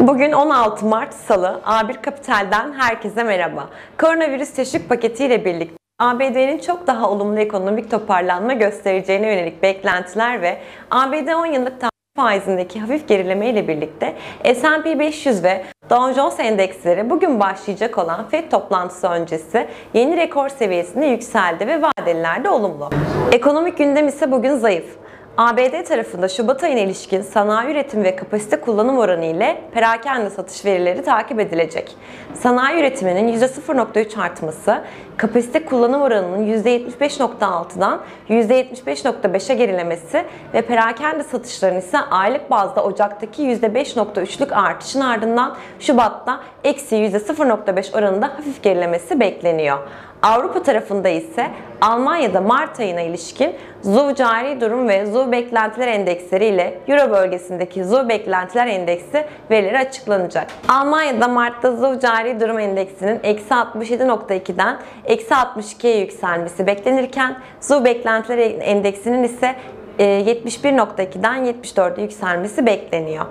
Bugün 16 Mart Salı, A1 Kapital'den herkese merhaba. Koronavirüs teşvik paketiyle birlikte ABD'nin çok daha olumlu ekonomik toparlanma göstereceğine yönelik beklentiler ve ABD 10 yıllık tahvil faizindeki hafif gerileme ile birlikte S&P 500 ve Dow Jones endeksleri bugün başlayacak olan FED toplantısı öncesi yeni rekor seviyesinde yükseldi ve vadelilerde olumlu. Ekonomik gündem ise bugün zayıf. ABD tarafında Şubat ayına ilişkin sanayi üretim ve kapasite kullanım oranı ile perakende satış verileri takip edilecek. Sanayi üretiminin %0.3 artması, kapasite kullanım oranının %75.6'dan %75.5'e gerilemesi ve perakende satışların ise aylık bazda Ocak'taki %5.3'lük artışın ardından Şubat'ta eksi %0.5 oranında hafif gerilemesi bekleniyor. Avrupa tarafında ise Almanya'da Mart ayına ilişkin ZUV cari durum ve ZUV beklentiler endeksleri ile Euro bölgesindeki ZUV beklentiler endeksi verileri açıklanacak. Almanya'da Mart'ta ZUV cari durum endeksinin eksi 67.2'den eksi 62'ye yükselmesi beklenirken ZUV beklentiler endeksinin ise 71.2'den 74'e yükselmesi bekleniyor.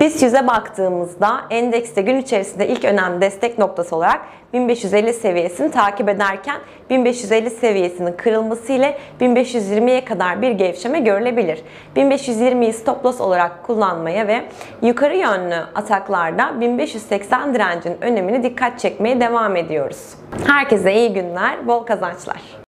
BIST 100'e baktığımızda endekste gün içerisinde ilk önemli destek noktası olarak 1550 seviyesini takip ederken 1550 seviyesinin kırılması ile 1520'ye kadar bir gevşeme görülebilir. 1520'yi stop loss olarak kullanmaya ve yukarı yönlü ataklarda 1580 direncin önemini dikkat çekmeye devam ediyoruz. Herkese iyi günler, bol kazançlar.